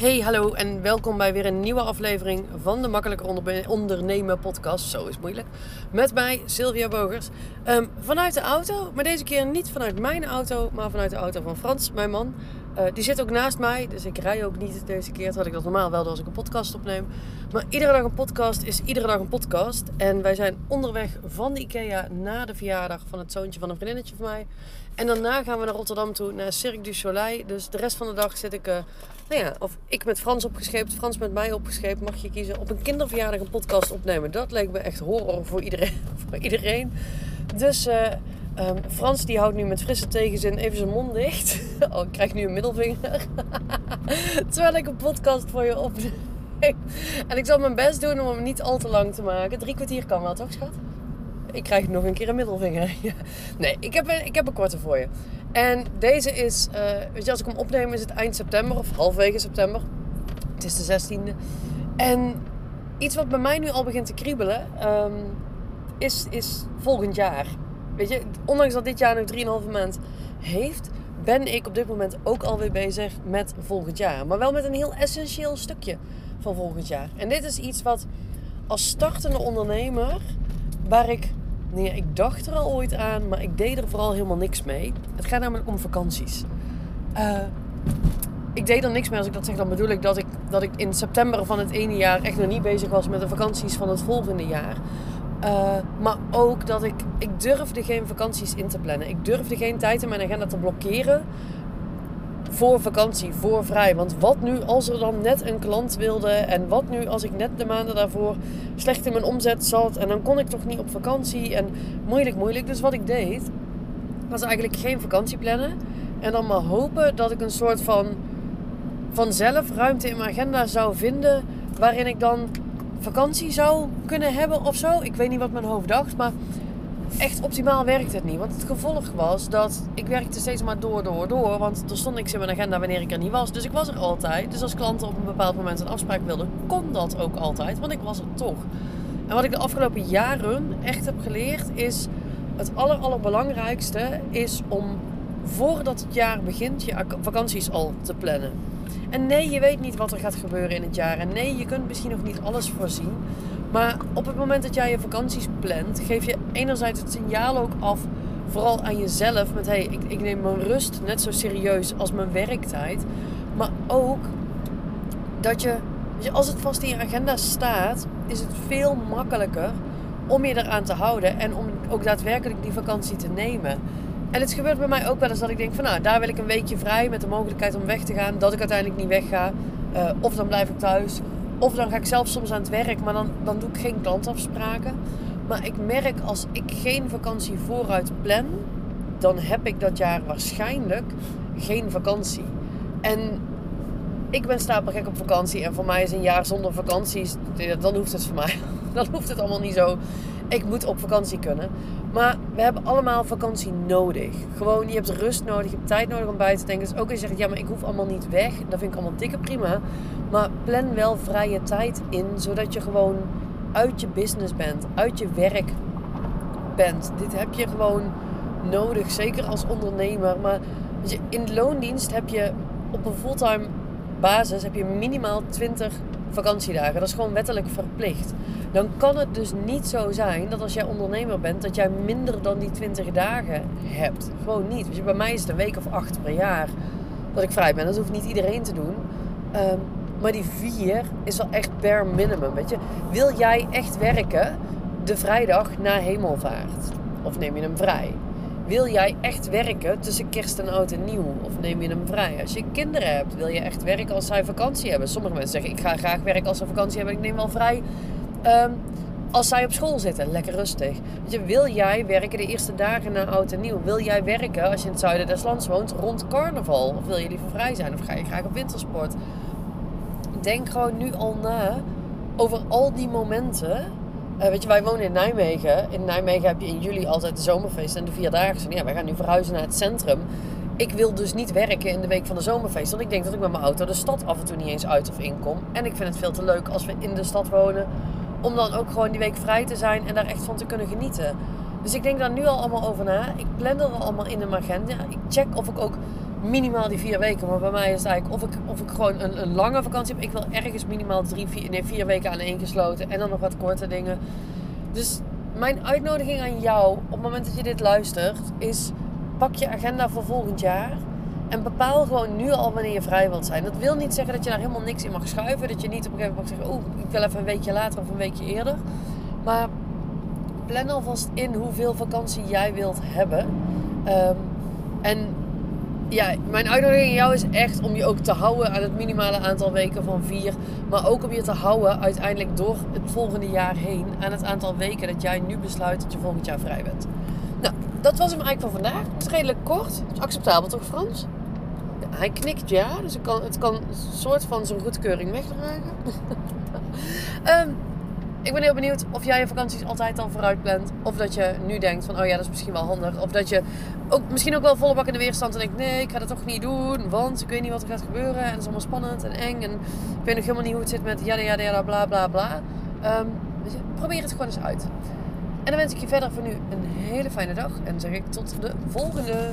Hey, hallo en welkom bij weer een nieuwe aflevering van de Makkelijker Onder Ondernemen podcast. Zo is moeilijk. Met mij, Sylvia Bogers. Ehm, vanuit de auto, maar deze keer niet vanuit mijn auto, maar vanuit de auto van Frans, mijn man. Uh, die zit ook naast mij, dus ik rij ook niet deze keer. Terwijl ik dat normaal wel doe als ik een podcast opneem. Maar iedere dag een podcast is iedere dag een podcast. En wij zijn onderweg van de IKEA na de verjaardag van het zoontje van een vriendinnetje van mij. En daarna gaan we naar Rotterdam toe, naar Cirque du Soleil. Dus de rest van de dag zit ik, uh, nou ja, of ik met Frans opgescheept, Frans met mij opgescheept. Mag je kiezen op een kinderverjaardag een podcast opnemen. Dat leek me echt horror voor iedereen. Voor iedereen. Dus uh, um, Frans die houdt nu met frisse tegenzin even zijn mond dicht. Oh, ik krijg nu een middelvinger. Terwijl ik een podcast voor je opneem. En ik zal mijn best doen om hem niet al te lang te maken. Drie kwartier kan wel, toch schat? ik krijg nog een keer een middelvinger. nee, ik heb, een, ik heb een korte voor je. En deze is, uh, weet je, als ik hem opneem is het eind september of halfwege september. Het is de 16e. En iets wat bij mij nu al begint te kriebelen, um, is, is volgend jaar. Weet je, ondanks dat dit jaar nog 3,5 maand heeft, ben ik op dit moment ook alweer bezig met volgend jaar. Maar wel met een heel essentieel stukje van volgend jaar. En dit is iets wat als startende ondernemer, waar ik Nee, ik dacht er al ooit aan, maar ik deed er vooral helemaal niks mee. Het gaat namelijk om vakanties. Uh, ik deed er niks mee als ik dat zeg. Dan bedoel ik dat, ik dat ik in september van het ene jaar echt nog niet bezig was met de vakanties van het volgende jaar. Uh, maar ook dat ik, ik durfde geen vakanties in te plannen. Ik durfde geen tijd in mijn agenda te blokkeren voor vakantie, voor vrij. Want wat nu als er dan net een klant wilde en wat nu als ik net de maanden daarvoor slecht in mijn omzet zat en dan kon ik toch niet op vakantie en moeilijk, moeilijk. Dus wat ik deed, was eigenlijk geen vakantie plannen en dan maar hopen dat ik een soort van vanzelf ruimte in mijn agenda zou vinden waarin ik dan vakantie zou kunnen hebben of zo. Ik weet niet wat mijn hoofd dacht, maar echt optimaal werkte het niet. Want het gevolg was dat ik werkte steeds maar door, door, door. Want er stond niks in mijn agenda wanneer ik er niet was. Dus ik was er altijd. Dus als klanten op een bepaald moment een afspraak wilden, kon dat ook altijd. Want ik was er toch. En wat ik de afgelopen jaren echt heb geleerd is... Het aller, allerbelangrijkste is om voordat het jaar begint je vakanties al te plannen. En nee, je weet niet wat er gaat gebeuren in het jaar. En nee, je kunt misschien nog niet alles voorzien. Maar op het moment dat jij je vakanties plant, geef je enerzijds het signaal ook af, vooral aan jezelf, met hey, ik, ik neem mijn rust net zo serieus als mijn werktijd. Maar ook dat je, als het vast in je agenda staat, is het veel makkelijker om je eraan te houden en om ook daadwerkelijk die vakantie te nemen. En het gebeurt bij mij ook wel eens dat ik denk van nou, daar wil ik een weekje vrij met de mogelijkheid om weg te gaan. Dat ik uiteindelijk niet wegga. Uh, of dan blijf ik thuis. Of dan ga ik zelf soms aan het werk, maar dan, dan doe ik geen klantafspraken. Maar ik merk als ik geen vakantie vooruit plan, dan heb ik dat jaar waarschijnlijk geen vakantie. En ik ben stapelgek op vakantie en voor mij is een jaar zonder vakanties, dan hoeft het voor mij. Dan hoeft het allemaal niet zo. Ik moet op vakantie kunnen. Maar we hebben allemaal vakantie nodig. Gewoon, je hebt rust nodig, je hebt tijd nodig om bij te denken. Dus ook als je zegt, ja, maar ik hoef allemaal niet weg. Dat vind ik allemaal dikke prima. Maar plan wel vrije tijd in, zodat je gewoon uit je business bent, uit je werk bent. Dit heb je gewoon nodig, zeker als ondernemer. Maar in loondienst heb je op een fulltime basis heb je minimaal 20 vakantiedagen. Dat is gewoon wettelijk verplicht. Dan kan het dus niet zo zijn dat als jij ondernemer bent, dat jij minder dan die 20 dagen hebt. Gewoon niet. Dus bij mij is het een week of acht per jaar dat ik vrij ben. Dat hoeft niet iedereen te doen. Um, maar die vier is wel echt per minimum. Weet je, wil jij echt werken de vrijdag na hemelvaart? Of neem je hem vrij? Wil jij echt werken tussen kerst en oud en nieuw? Of neem je hem vrij? Als je kinderen hebt, wil je echt werken als zij vakantie hebben? Sommige mensen zeggen, ik ga graag werken als ze vakantie hebben. Ik neem wel vrij um, als zij op school zitten. Lekker rustig. Wil jij werken de eerste dagen na oud en nieuw? Wil jij werken als je in het zuiden des lands woont rond carnaval? Of wil je liever vrij zijn? Of ga je graag op wintersport? denk gewoon nu al na over al die momenten. Uh, weet je, wij wonen in Nijmegen. In Nijmegen heb je in juli altijd de zomerfeest en de vierdaagse. Ja, wij gaan nu verhuizen naar het centrum. Ik wil dus niet werken in de week van de zomerfeest. Want ik denk dat ik met mijn auto de stad af en toe niet eens uit of in kom. En ik vind het veel te leuk als we in de stad wonen. Om dan ook gewoon die week vrij te zijn en daar echt van te kunnen genieten. Dus ik denk daar nu al allemaal over na. Ik plan er allemaal in mijn agenda. Ik check of ik ook minimaal die vier weken. Maar bij mij is het eigenlijk of ik, of ik gewoon een, een lange vakantie heb. Ik wil ergens minimaal drie, vier, nee, vier weken aan één gesloten. En dan nog wat korte dingen. Dus mijn uitnodiging aan jou op het moment dat je dit luistert is pak je agenda voor volgend jaar. En bepaal gewoon nu al wanneer je vrij wilt zijn. Dat wil niet zeggen dat je daar helemaal niks in mag schuiven. Dat je niet op een gegeven moment mag zeggen, oeh, ik wil even een weekje later of een weekje eerder. Maar plan alvast in hoeveel vakantie jij wilt hebben. Ehm, en ja, mijn uitnodiging aan jou is echt om je ook te houden aan het minimale aantal weken van vier. Maar ook om je te houden uiteindelijk door het volgende jaar heen aan het aantal weken dat jij nu besluit dat je volgend jaar vrij bent. Nou, dat was hem eigenlijk voor vandaag. Het is redelijk kort. Is acceptabel toch Frans? Hij knikt ja, dus het kan, het kan een soort van zijn goedkeuring wegdragen. um, ik ben heel benieuwd of jij je vakanties altijd al vooruit plant. Of dat je nu denkt van, oh ja, dat is misschien wel handig. Of dat je ook, misschien ook wel volle bak in de weerstand en denkt, nee, ik ga dat toch niet doen. Want ik weet niet wat er gaat gebeuren. En het is allemaal spannend en eng. En ik weet nog helemaal niet hoe het zit met ja, ja, ja, bla, bla, bla. Um, probeer het gewoon eens uit. En dan wens ik je verder voor nu een hele fijne dag. En zeg ik tot de volgende.